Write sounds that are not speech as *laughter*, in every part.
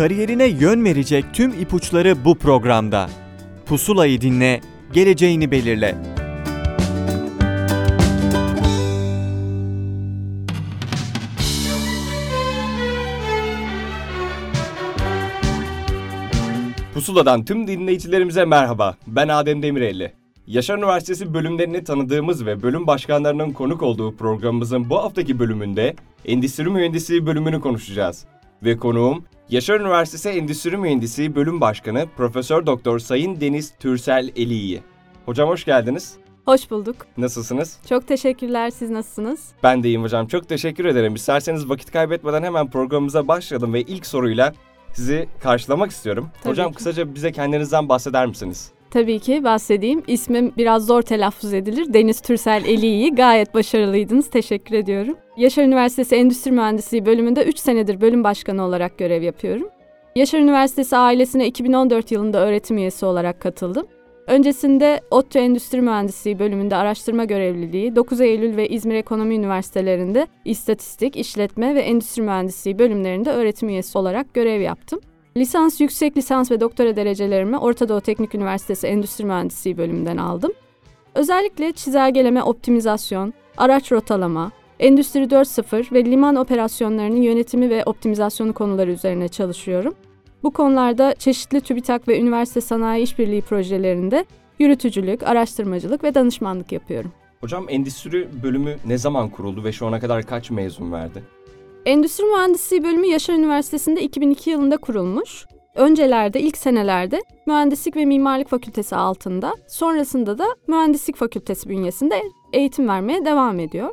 Kariyerine yön verecek tüm ipuçları bu programda. Pusulayı dinle, geleceğini belirle. Pusula'dan tüm dinleyicilerimize merhaba. Ben Adem Demirelli. Yaşar Üniversitesi bölümlerini tanıdığımız ve bölüm başkanlarının konuk olduğu programımızın bu haftaki bölümünde Endüstri Mühendisliği bölümünü konuşacağız. Ve konuğum Yaşar Üniversitesi Endüstri Mühendisliği Bölüm Başkanı Profesör Doktor Sayın Deniz Türsel Eliyi. Hocam hoş geldiniz. Hoş bulduk. Nasılsınız? Çok teşekkürler. Siz nasılsınız? Ben de iyiyim hocam. Çok teşekkür ederim. İsterseniz vakit kaybetmeden hemen programımıza başlayalım ve ilk soruyla sizi karşılamak istiyorum. Tabii hocam ki. kısaca bize kendinizden bahseder misiniz? Tabii ki bahsedeyim. İsmim biraz zor telaffuz edilir. Deniz Türsel Eliyi. Gayet başarılıydınız. Teşekkür ediyorum. Yaşar Üniversitesi Endüstri Mühendisliği bölümünde 3 senedir bölüm başkanı olarak görev yapıyorum. Yaşar Üniversitesi ailesine 2014 yılında öğretim üyesi olarak katıldım. Öncesinde ODTÜ Endüstri Mühendisliği bölümünde araştırma görevliliği, 9 Eylül ve İzmir Ekonomi Üniversitelerinde İstatistik, İşletme ve Endüstri Mühendisliği bölümlerinde öğretim üyesi olarak görev yaptım. Lisans, yüksek lisans ve doktora derecelerimi Orta Doğu Teknik Üniversitesi Endüstri Mühendisliği bölümünden aldım. Özellikle çizelgeleme optimizasyon, araç rotalama, Endüstri 4.0 ve liman operasyonlarının yönetimi ve optimizasyonu konuları üzerine çalışıyorum. Bu konularda çeşitli TÜBİTAK ve üniversite sanayi işbirliği projelerinde yürütücülük, araştırmacılık ve danışmanlık yapıyorum. Hocam endüstri bölümü ne zaman kuruldu ve şu ana kadar kaç mezun verdi? Endüstri Mühendisliği bölümü Yaşar Üniversitesi'nde 2002 yılında kurulmuş. Öncelerde, ilk senelerde Mühendislik ve Mimarlık Fakültesi altında, sonrasında da Mühendislik Fakültesi bünyesinde eğitim vermeye devam ediyor.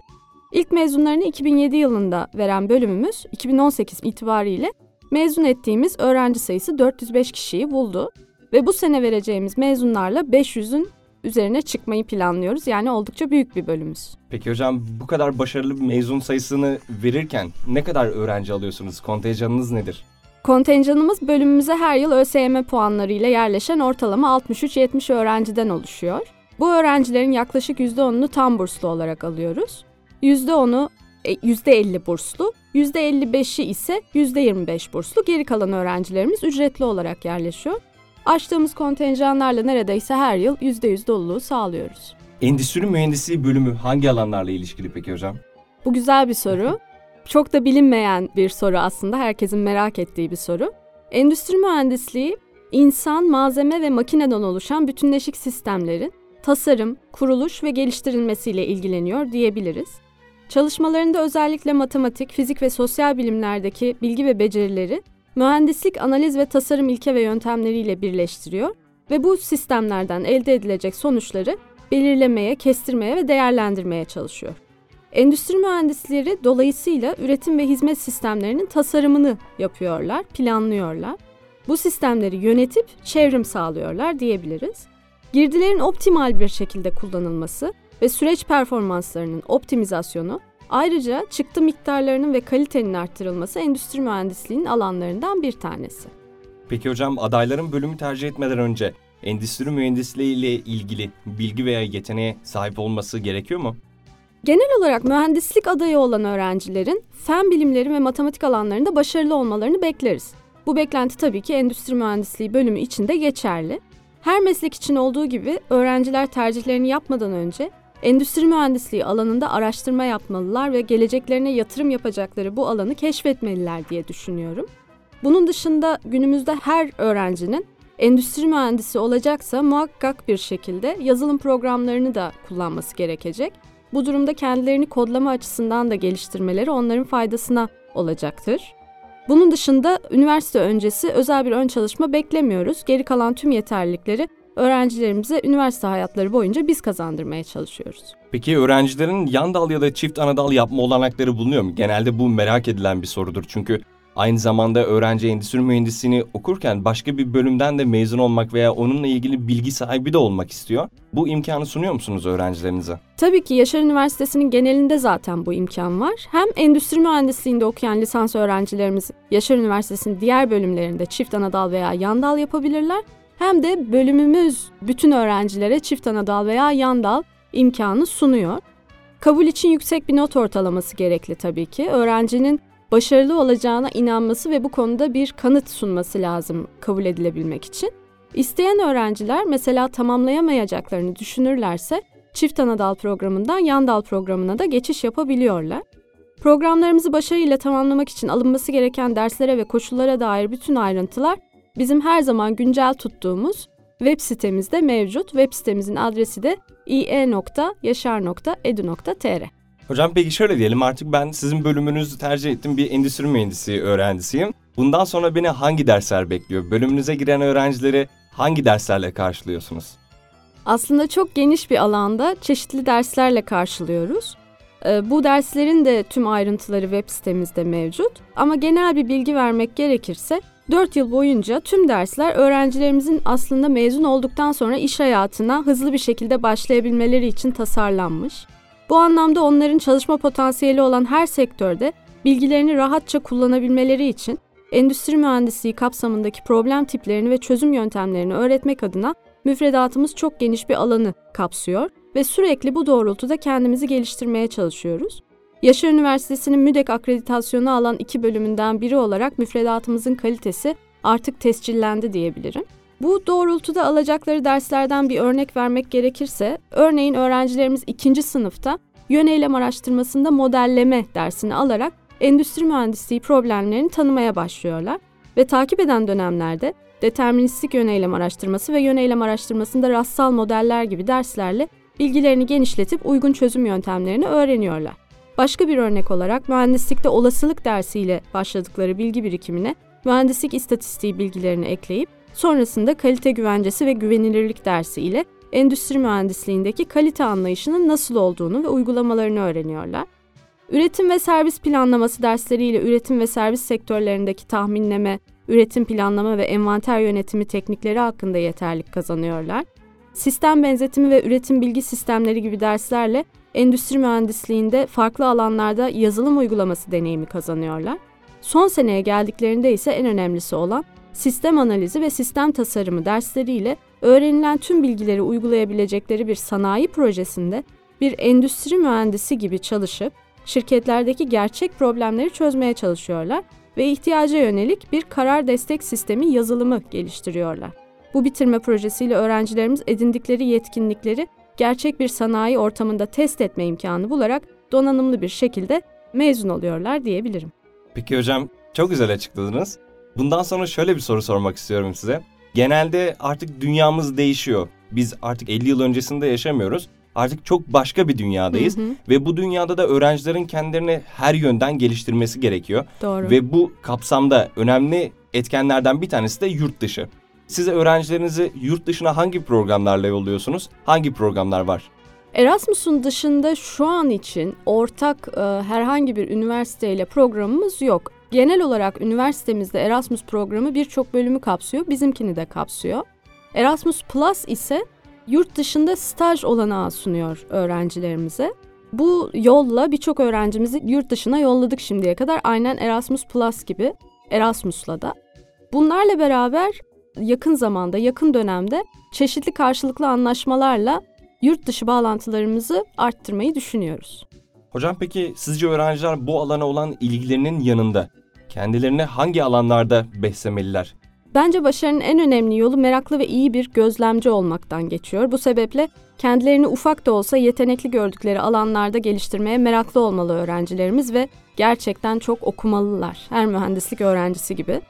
İlk mezunlarını 2007 yılında veren bölümümüz 2018 itibariyle mezun ettiğimiz öğrenci sayısı 405 kişiyi buldu. Ve bu sene vereceğimiz mezunlarla 500'ün üzerine çıkmayı planlıyoruz. Yani oldukça büyük bir bölümümüz. Peki hocam bu kadar başarılı bir mezun sayısını verirken ne kadar öğrenci alıyorsunuz? Kontenjanınız nedir? Kontenjanımız bölümümüze her yıl ÖSYM puanlarıyla yerleşen ortalama 63-70 öğrenciden oluşuyor. Bu öğrencilerin yaklaşık %10'unu tam burslu olarak alıyoruz. %10'u e, %50 burslu, %55'i ise %25 burslu. Geri kalan öğrencilerimiz ücretli olarak yerleşiyor. Açtığımız kontenjanlarla neredeyse her yıl %100 doluluğu sağlıyoruz. Endüstri mühendisliği bölümü hangi alanlarla ilişkili peki hocam? Bu güzel bir soru. Çok da bilinmeyen bir soru aslında. Herkesin merak ettiği bir soru. Endüstri mühendisliği insan, malzeme ve makineden oluşan bütünleşik sistemlerin tasarım, kuruluş ve geliştirilmesiyle ilgileniyor diyebiliriz. Çalışmalarında özellikle matematik, fizik ve sosyal bilimlerdeki bilgi ve becerileri mühendislik, analiz ve tasarım ilke ve yöntemleriyle birleştiriyor ve bu sistemlerden elde edilecek sonuçları belirlemeye, kestirmeye ve değerlendirmeye çalışıyor. Endüstri mühendisleri dolayısıyla üretim ve hizmet sistemlerinin tasarımını yapıyorlar, planlıyorlar. Bu sistemleri yönetip çevrim sağlıyorlar diyebiliriz. Girdilerin optimal bir şekilde kullanılması ve süreç performanslarının optimizasyonu ayrıca çıktı miktarlarının ve kalitenin arttırılması endüstri mühendisliğinin alanlarından bir tanesi. Peki hocam adayların bölümü tercih etmeden önce endüstri mühendisliği ile ilgili bilgi veya yeteneğe sahip olması gerekiyor mu? Genel olarak mühendislik adayı olan öğrencilerin fen bilimleri ve matematik alanlarında başarılı olmalarını bekleriz. Bu beklenti tabii ki endüstri mühendisliği bölümü için de geçerli. Her meslek için olduğu gibi öğrenciler tercihlerini yapmadan önce endüstri mühendisliği alanında araştırma yapmalılar ve geleceklerine yatırım yapacakları bu alanı keşfetmeliler diye düşünüyorum. Bunun dışında günümüzde her öğrencinin endüstri mühendisi olacaksa muhakkak bir şekilde yazılım programlarını da kullanması gerekecek. Bu durumda kendilerini kodlama açısından da geliştirmeleri onların faydasına olacaktır. Bunun dışında üniversite öncesi özel bir ön çalışma beklemiyoruz. Geri kalan tüm yeterlilikleri öğrencilerimize üniversite hayatları boyunca biz kazandırmaya çalışıyoruz. Peki öğrencilerin yan dal ya da çift ana dal yapma olanakları bulunuyor mu? Genelde bu merak edilen bir sorudur. Çünkü aynı zamanda öğrenci endüstri mühendisliğini okurken başka bir bölümden de mezun olmak veya onunla ilgili bilgi sahibi de olmak istiyor. Bu imkanı sunuyor musunuz öğrencilerinize? Tabii ki Yaşar Üniversitesi'nin genelinde zaten bu imkan var. Hem endüstri mühendisliğinde okuyan lisans öğrencilerimiz Yaşar Üniversitesi'nin diğer bölümlerinde çift anadal veya yan dal yapabilirler. Hem de bölümümüz bütün öğrencilere çift anadal veya yan dal imkanı sunuyor. Kabul için yüksek bir not ortalaması gerekli tabii ki. Öğrencinin başarılı olacağına inanması ve bu konuda bir kanıt sunması lazım kabul edilebilmek için. İsteyen öğrenciler mesela tamamlayamayacaklarını düşünürlerse çift ana dal programından yan dal programına da geçiş yapabiliyorlar. Programlarımızı başarıyla tamamlamak için alınması gereken derslere ve koşullara dair bütün ayrıntılar bizim her zaman güncel tuttuğumuz web sitemizde mevcut. Web sitemizin adresi de ie.yaşar.edu.tr. Hocam peki şöyle diyelim artık ben sizin bölümünüzü tercih ettim bir endüstri mühendisi öğrencisiyim. Bundan sonra beni hangi dersler bekliyor? Bölümünüze giren öğrencileri hangi derslerle karşılıyorsunuz? Aslında çok geniş bir alanda çeşitli derslerle karşılıyoruz. Ee, bu derslerin de tüm ayrıntıları web sitemizde mevcut. Ama genel bir bilgi vermek gerekirse 4 yıl boyunca tüm dersler öğrencilerimizin aslında mezun olduktan sonra iş hayatına hızlı bir şekilde başlayabilmeleri için tasarlanmış. Bu anlamda onların çalışma potansiyeli olan her sektörde bilgilerini rahatça kullanabilmeleri için endüstri mühendisliği kapsamındaki problem tiplerini ve çözüm yöntemlerini öğretmek adına müfredatımız çok geniş bir alanı kapsıyor ve sürekli bu doğrultuda kendimizi geliştirmeye çalışıyoruz. Yaşar Üniversitesi'nin MÜDEK akreditasyonu alan iki bölümünden biri olarak müfredatımızın kalitesi artık tescillendi diyebilirim. Bu doğrultuda alacakları derslerden bir örnek vermek gerekirse, örneğin öğrencilerimiz ikinci sınıfta yöneylem araştırmasında modelleme dersini alarak endüstri mühendisliği problemlerini tanımaya başlıyorlar ve takip eden dönemlerde deterministik yöneylem araştırması ve yöneylem araştırmasında rastsal modeller gibi derslerle bilgilerini genişletip uygun çözüm yöntemlerini öğreniyorlar. Başka bir örnek olarak mühendislikte olasılık dersiyle başladıkları bilgi birikimine mühendislik istatistiği bilgilerini ekleyip sonrasında kalite güvencesi ve güvenilirlik dersi ile endüstri mühendisliğindeki kalite anlayışının nasıl olduğunu ve uygulamalarını öğreniyorlar. Üretim ve servis planlaması dersleriyle üretim ve servis sektörlerindeki tahminleme, üretim planlama ve envanter yönetimi teknikleri hakkında yeterlik kazanıyorlar. Sistem benzetimi ve üretim bilgi sistemleri gibi derslerle endüstri mühendisliğinde farklı alanlarda yazılım uygulaması deneyimi kazanıyorlar. Son seneye geldiklerinde ise en önemlisi olan sistem analizi ve sistem tasarımı dersleriyle öğrenilen tüm bilgileri uygulayabilecekleri bir sanayi projesinde bir endüstri mühendisi gibi çalışıp şirketlerdeki gerçek problemleri çözmeye çalışıyorlar ve ihtiyaca yönelik bir karar destek sistemi yazılımı geliştiriyorlar. Bu bitirme projesiyle öğrencilerimiz edindikleri yetkinlikleri gerçek bir sanayi ortamında test etme imkanı bularak donanımlı bir şekilde mezun oluyorlar diyebilirim. Peki hocam çok güzel açıkladınız. Bundan sonra şöyle bir soru sormak istiyorum size. Genelde artık dünyamız değişiyor. Biz artık 50 yıl öncesinde yaşamıyoruz. Artık çok başka bir dünyadayız Hı hı. ve bu dünyada da öğrencilerin kendilerini her yönden geliştirmesi gerekiyor. Doğru. Ve bu kapsamda önemli etkenlerden bir tanesi de yurt dışı. Siz öğrencilerinizi yurt dışına hangi programlarla yolluyorsunuz? Hangi programlar var? Erasmus'un dışında şu an için ortak e, herhangi bir üniversiteyle programımız yok. Genel olarak üniversitemizde Erasmus programı birçok bölümü kapsıyor, bizimkini de kapsıyor. Erasmus Plus ise yurt dışında staj olanağı sunuyor öğrencilerimize. Bu yolla birçok öğrencimizi yurt dışına yolladık şimdiye kadar. Aynen Erasmus Plus gibi Erasmus'la da. Bunlarla beraber yakın zamanda, yakın dönemde çeşitli karşılıklı anlaşmalarla yurt dışı bağlantılarımızı arttırmayı düşünüyoruz. Hocam peki sizce öğrenciler bu alana olan ilgilerinin yanında kendilerini hangi alanlarda beslemeliler? Bence başarının en önemli yolu meraklı ve iyi bir gözlemci olmaktan geçiyor. Bu sebeple kendilerini ufak da olsa yetenekli gördükleri alanlarda geliştirmeye meraklı olmalı öğrencilerimiz ve gerçekten çok okumalılar. Her mühendislik öğrencisi gibi.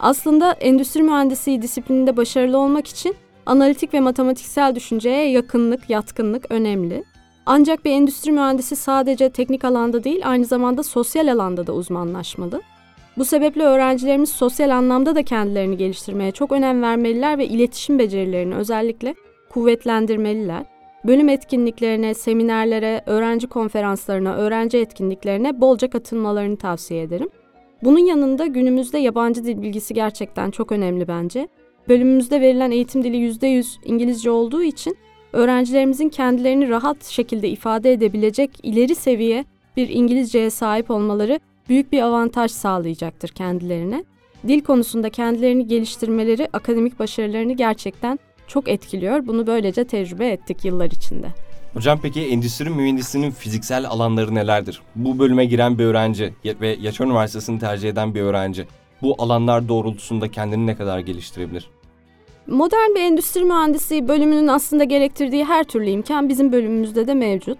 Aslında endüstri mühendisliği disiplininde başarılı olmak için analitik ve matematiksel düşünceye yakınlık, yatkınlık önemli. Ancak bir endüstri mühendisi sadece teknik alanda değil, aynı zamanda sosyal alanda da uzmanlaşmalı. Bu sebeple öğrencilerimiz sosyal anlamda da kendilerini geliştirmeye çok önem vermeliler ve iletişim becerilerini özellikle kuvvetlendirmeliler. Bölüm etkinliklerine, seminerlere, öğrenci konferanslarına, öğrenci etkinliklerine bolca katılmalarını tavsiye ederim. Bunun yanında günümüzde yabancı dil bilgisi gerçekten çok önemli bence. Bölümümüzde verilen eğitim dili %100 İngilizce olduğu için öğrencilerimizin kendilerini rahat şekilde ifade edebilecek ileri seviye bir İngilizceye sahip olmaları büyük bir avantaj sağlayacaktır kendilerine. Dil konusunda kendilerini geliştirmeleri akademik başarılarını gerçekten çok etkiliyor. Bunu böylece tecrübe ettik yıllar içinde. Hocam peki endüstri mühendisliğinin fiziksel alanları nelerdir? Bu bölüme giren bir öğrenci ve Yaşar Üniversitesi'ni tercih eden bir öğrenci bu alanlar doğrultusunda kendini ne kadar geliştirebilir? Modern bir endüstri mühendisliği bölümünün aslında gerektirdiği her türlü imkan bizim bölümümüzde de mevcut.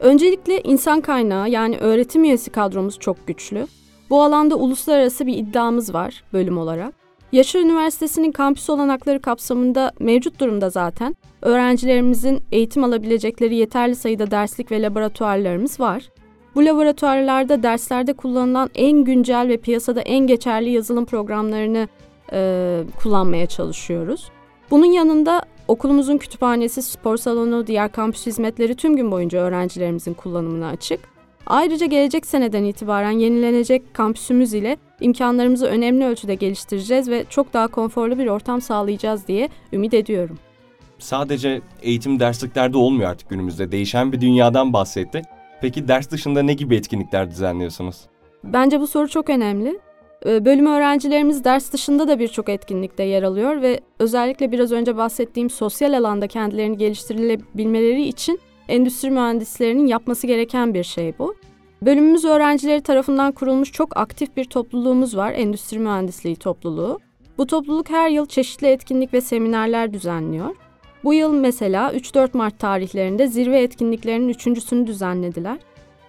Öncelikle insan kaynağı yani öğretim üyesi kadromuz çok güçlü. Bu alanda uluslararası bir iddiamız var bölüm olarak. Yaşar Üniversitesi'nin kampüs olanakları kapsamında mevcut durumda zaten. Öğrencilerimizin eğitim alabilecekleri yeterli sayıda derslik ve laboratuvarlarımız var. Bu laboratuvarlarda derslerde kullanılan en güncel ve piyasada en geçerli yazılım programlarını e, kullanmaya çalışıyoruz. Bunun yanında okulumuzun kütüphanesi, spor salonu, diğer kampüs hizmetleri tüm gün boyunca öğrencilerimizin kullanımına açık. Ayrıca gelecek seneden itibaren yenilenecek kampüsümüz ile imkanlarımızı önemli ölçüde geliştireceğiz ve çok daha konforlu bir ortam sağlayacağız diye ümit ediyorum. Sadece eğitim dersliklerde olmuyor artık günümüzde. Değişen bir dünyadan bahsetti. Peki ders dışında ne gibi etkinlikler düzenliyorsunuz? Bence bu soru çok önemli. Ee, bölüm öğrencilerimiz ders dışında da birçok etkinlikte yer alıyor ve özellikle biraz önce bahsettiğim sosyal alanda kendilerini geliştirilebilmeleri için endüstri mühendislerinin yapması gereken bir şey bu. Bölümümüz öğrencileri tarafından kurulmuş çok aktif bir topluluğumuz var, Endüstri Mühendisliği topluluğu. Bu topluluk her yıl çeşitli etkinlik ve seminerler düzenliyor. Bu yıl mesela 3-4 Mart tarihlerinde zirve etkinliklerinin üçüncüsünü düzenlediler.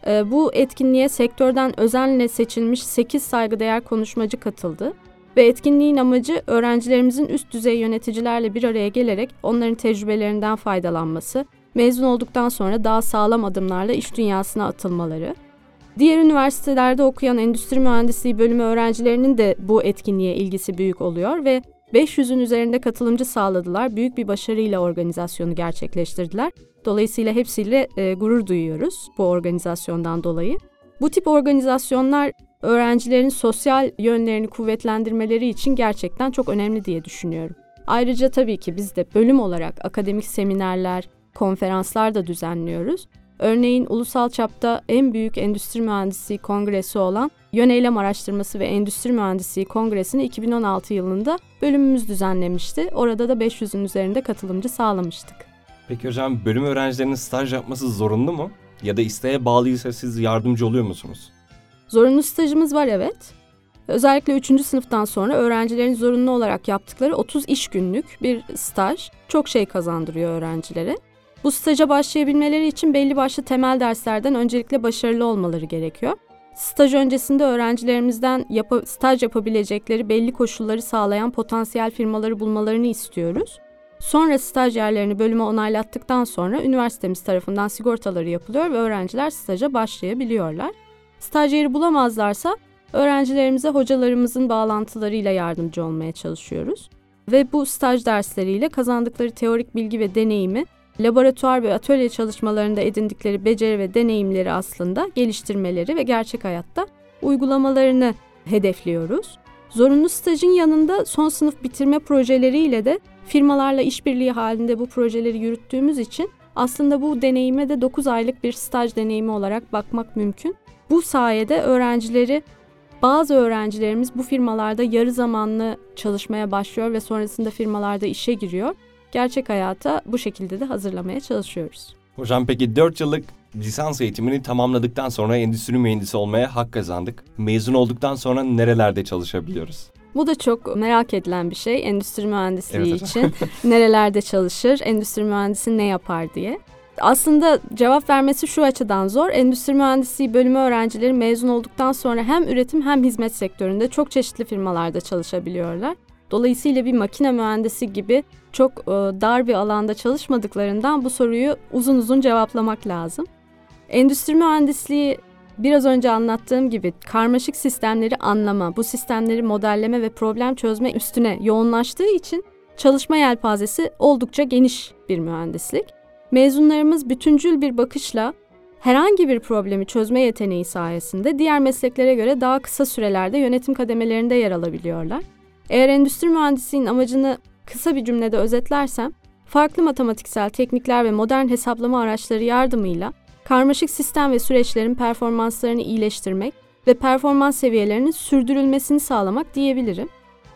Ee, bu etkinliğe sektörden özenle seçilmiş 8 saygıdeğer konuşmacı katıldı ve etkinliğin amacı öğrencilerimizin üst düzey yöneticilerle bir araya gelerek onların tecrübelerinden faydalanması, mezun olduktan sonra daha sağlam adımlarla iş dünyasına atılmaları. Diğer üniversitelerde okuyan endüstri mühendisliği bölümü öğrencilerinin de bu etkinliğe ilgisi büyük oluyor ve 500'ün üzerinde katılımcı sağladılar. Büyük bir başarıyla organizasyonu gerçekleştirdiler. Dolayısıyla hepsiyle e, gurur duyuyoruz bu organizasyondan dolayı. Bu tip organizasyonlar öğrencilerin sosyal yönlerini kuvvetlendirmeleri için gerçekten çok önemli diye düşünüyorum. Ayrıca tabii ki biz de bölüm olarak akademik seminerler, konferanslar da düzenliyoruz. Örneğin ulusal çapta en büyük endüstri mühendisliği kongresi olan Yöneylem Araştırması ve Endüstri Mühendisliği Kongresi'ni 2016 yılında bölümümüz düzenlemişti. Orada da 500'ün üzerinde katılımcı sağlamıştık. Peki hocam bölüm öğrencilerinin staj yapması zorunlu mu? Ya da isteğe bağlıysa siz yardımcı oluyor musunuz? Zorunlu stajımız var evet. Özellikle 3. sınıftan sonra öğrencilerin zorunlu olarak yaptıkları 30 iş günlük bir staj çok şey kazandırıyor öğrencilere. Bu staja başlayabilmeleri için belli başlı temel derslerden öncelikle başarılı olmaları gerekiyor. Staj öncesinde öğrencilerimizden yap staj yapabilecekleri belli koşulları sağlayan potansiyel firmaları bulmalarını istiyoruz. Sonra staj yerlerini bölüme onaylattıktan sonra üniversitemiz tarafından sigortaları yapılıyor ve öğrenciler staja başlayabiliyorlar. Staj yeri bulamazlarsa öğrencilerimize hocalarımızın bağlantılarıyla yardımcı olmaya çalışıyoruz. Ve bu staj dersleriyle kazandıkları teorik bilgi ve deneyimi laboratuvar ve atölye çalışmalarında edindikleri beceri ve deneyimleri aslında geliştirmeleri ve gerçek hayatta uygulamalarını hedefliyoruz. Zorunlu stajın yanında son sınıf bitirme projeleriyle de firmalarla işbirliği halinde bu projeleri yürüttüğümüz için aslında bu deneyime de 9 aylık bir staj deneyimi olarak bakmak mümkün. Bu sayede öğrencileri bazı öğrencilerimiz bu firmalarda yarı zamanlı çalışmaya başlıyor ve sonrasında firmalarda işe giriyor gerçek hayata bu şekilde de hazırlamaya çalışıyoruz. Hocam peki 4 yıllık lisans eğitimini tamamladıktan sonra endüstri mühendisi olmaya hak kazandık. Mezun olduktan sonra nerelerde çalışabiliyoruz? Bu da çok merak edilen bir şey endüstri mühendisliği evet, için. *laughs* nerelerde çalışır, endüstri mühendisi ne yapar diye. Aslında cevap vermesi şu açıdan zor. Endüstri mühendisliği bölümü öğrencileri mezun olduktan sonra hem üretim hem hizmet sektöründe çok çeşitli firmalarda çalışabiliyorlar. Dolayısıyla bir makine mühendisi gibi çok e, dar bir alanda çalışmadıklarından bu soruyu uzun uzun cevaplamak lazım. Endüstri mühendisliği biraz önce anlattığım gibi karmaşık sistemleri anlama, bu sistemleri modelleme ve problem çözme üstüne yoğunlaştığı için çalışma yelpazesi oldukça geniş bir mühendislik. Mezunlarımız bütüncül bir bakışla herhangi bir problemi çözme yeteneği sayesinde diğer mesleklere göre daha kısa sürelerde yönetim kademelerinde yer alabiliyorlar. Eğer endüstri mühendisliğinin amacını kısa bir cümlede özetlersem, farklı matematiksel teknikler ve modern hesaplama araçları yardımıyla karmaşık sistem ve süreçlerin performanslarını iyileştirmek ve performans seviyelerinin sürdürülmesini sağlamak diyebilirim.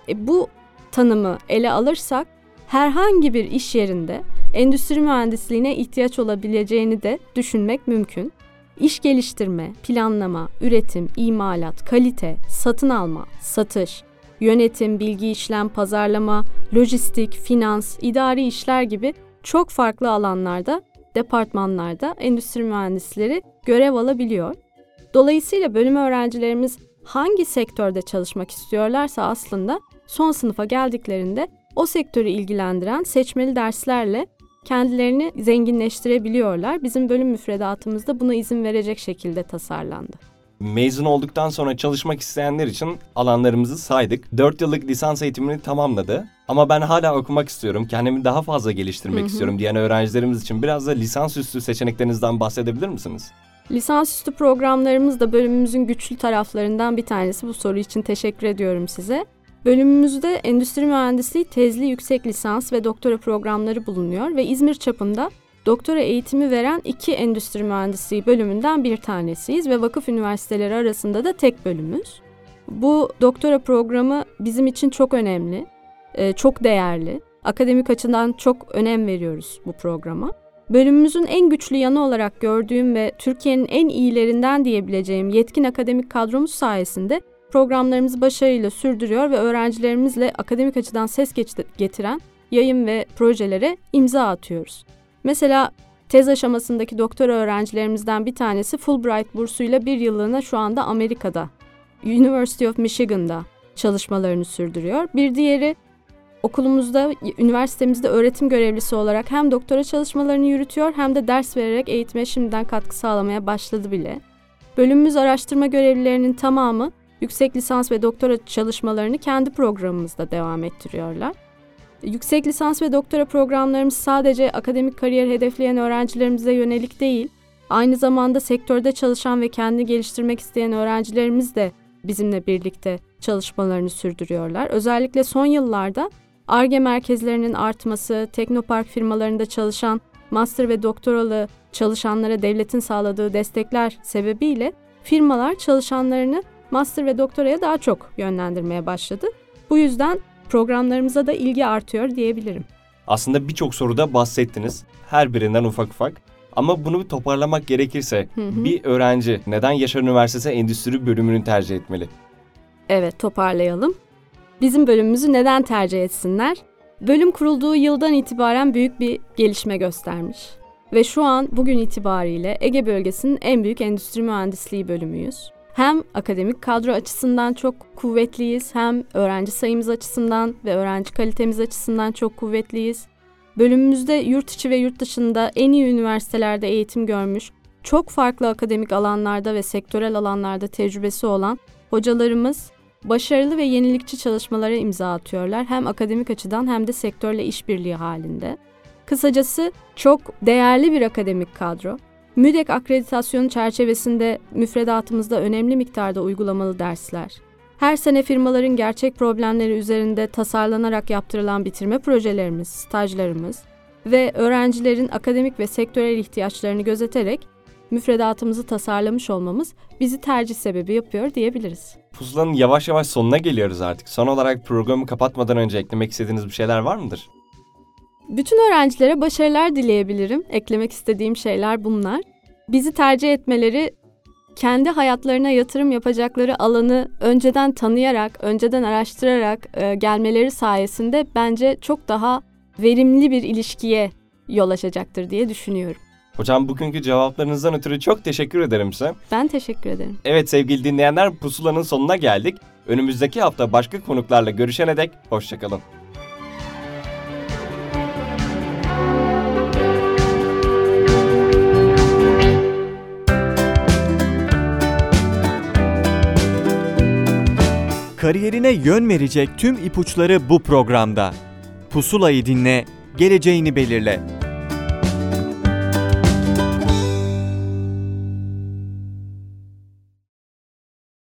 E, bu tanımı ele alırsak herhangi bir iş yerinde endüstri mühendisliğine ihtiyaç olabileceğini de düşünmek mümkün. İş geliştirme, planlama, üretim, imalat, kalite, satın alma, satış, yönetim, bilgi işlem, pazarlama, lojistik, finans, idari işler gibi çok farklı alanlarda, departmanlarda endüstri mühendisleri görev alabiliyor. Dolayısıyla bölüm öğrencilerimiz hangi sektörde çalışmak istiyorlarsa aslında son sınıfa geldiklerinde o sektörü ilgilendiren seçmeli derslerle kendilerini zenginleştirebiliyorlar. Bizim bölüm müfredatımızda buna izin verecek şekilde tasarlandı. Mezun olduktan sonra çalışmak isteyenler için alanlarımızı saydık. 4 yıllık lisans eğitimini tamamladı. Ama ben hala okumak istiyorum, kendimi daha fazla geliştirmek Hı hı. istiyorum diyen öğrencilerimiz için biraz da lisansüstü seçeneklerinizden bahsedebilir misiniz? Lisansüstü programlarımız da bölümümüzün güçlü taraflarından bir tanesi. Bu soru için teşekkür ediyorum size. Bölümümüzde endüstri mühendisliği tezli yüksek lisans ve doktora programları bulunuyor ve İzmir çapında doktora eğitimi veren iki endüstri mühendisliği bölümünden bir tanesiyiz ve vakıf üniversiteleri arasında da tek bölümüz. Bu doktora programı bizim için çok önemli, e, çok değerli. Akademik açıdan çok önem veriyoruz bu programa. Bölümümüzün en güçlü yanı olarak gördüğüm ve Türkiye'nin en iyilerinden diyebileceğim yetkin akademik kadromuz sayesinde programlarımızı başarıyla sürdürüyor ve öğrencilerimizle akademik açıdan ses getiren yayın ve projelere imza atıyoruz. Mesela tez aşamasındaki doktora öğrencilerimizden bir tanesi Fulbright bursuyla bir yıllığına şu anda Amerika'da, University of Michigan'da çalışmalarını sürdürüyor. Bir diğeri okulumuzda, üniversitemizde öğretim görevlisi olarak hem doktora çalışmalarını yürütüyor hem de ders vererek eğitime şimdiden katkı sağlamaya başladı bile. Bölümümüz araştırma görevlilerinin tamamı yüksek lisans ve doktora çalışmalarını kendi programımızda devam ettiriyorlar. Yüksek lisans ve doktora programlarımız sadece akademik kariyer hedefleyen öğrencilerimize yönelik değil, aynı zamanda sektörde çalışan ve kendini geliştirmek isteyen öğrencilerimiz de bizimle birlikte çalışmalarını sürdürüyorlar. Özellikle son yıllarda ARGE merkezlerinin artması, teknopark firmalarında çalışan master ve doktoralı çalışanlara devletin sağladığı destekler sebebiyle firmalar çalışanlarını master ve doktoraya daha çok yönlendirmeye başladı. Bu yüzden programlarımıza da ilgi artıyor diyebilirim. Aslında birçok soruda bahsettiniz. Her birinden ufak ufak. Ama bunu bir toparlamak gerekirse Hı hı. bir öğrenci neden Yaşar Üniversitesi Endüstri bölümünü tercih etmeli? Evet, toparlayalım. Bizim bölümümüzü neden tercih etsinler? Bölüm kurulduğu yıldan itibaren büyük bir gelişme göstermiş. Ve şu an bugün itibariyle Ege bölgesinin en büyük endüstri mühendisliği bölümüyüz. Hem akademik kadro açısından çok kuvvetliyiz, hem öğrenci sayımız açısından ve öğrenci kalitemiz açısından çok kuvvetliyiz. Bölümümüzde yurt içi ve yurt dışında en iyi üniversitelerde eğitim görmüş, çok farklı akademik alanlarda ve sektörel alanlarda tecrübesi olan hocalarımız başarılı ve yenilikçi çalışmalara imza atıyorlar. Hem akademik açıdan hem de sektörle işbirliği halinde. Kısacası çok değerli bir akademik kadro. MÜDEK akreditasyonu çerçevesinde müfredatımızda önemli miktarda uygulamalı dersler. Her sene firmaların gerçek problemleri üzerinde tasarlanarak yaptırılan bitirme projelerimiz, stajlarımız ve öğrencilerin akademik ve sektörel ihtiyaçlarını gözeterek müfredatımızı tasarlamış olmamız bizi tercih sebebi yapıyor diyebiliriz. Pusulanın yavaş yavaş sonuna geliyoruz artık. Son olarak programı kapatmadan önce eklemek istediğiniz bir şeyler var mıdır? Bütün öğrencilere başarılar dileyebilirim. Eklemek istediğim şeyler bunlar. Bizi tercih etmeleri kendi hayatlarına yatırım yapacakları alanı önceden tanıyarak, önceden araştırarak e, gelmeleri sayesinde bence çok daha verimli bir ilişkiye yol açacaktır diye düşünüyorum. Hocam bugünkü cevaplarınızdan ötürü çok teşekkür ederim size. Ben teşekkür ederim. Evet sevgili dinleyenler Pusula'nın sonuna geldik. Önümüzdeki hafta başka konuklarla görüşene dek hoşçakalın. Kariyerine yön verecek tüm ipuçları bu programda. Pusulayı dinle, geleceğini belirle.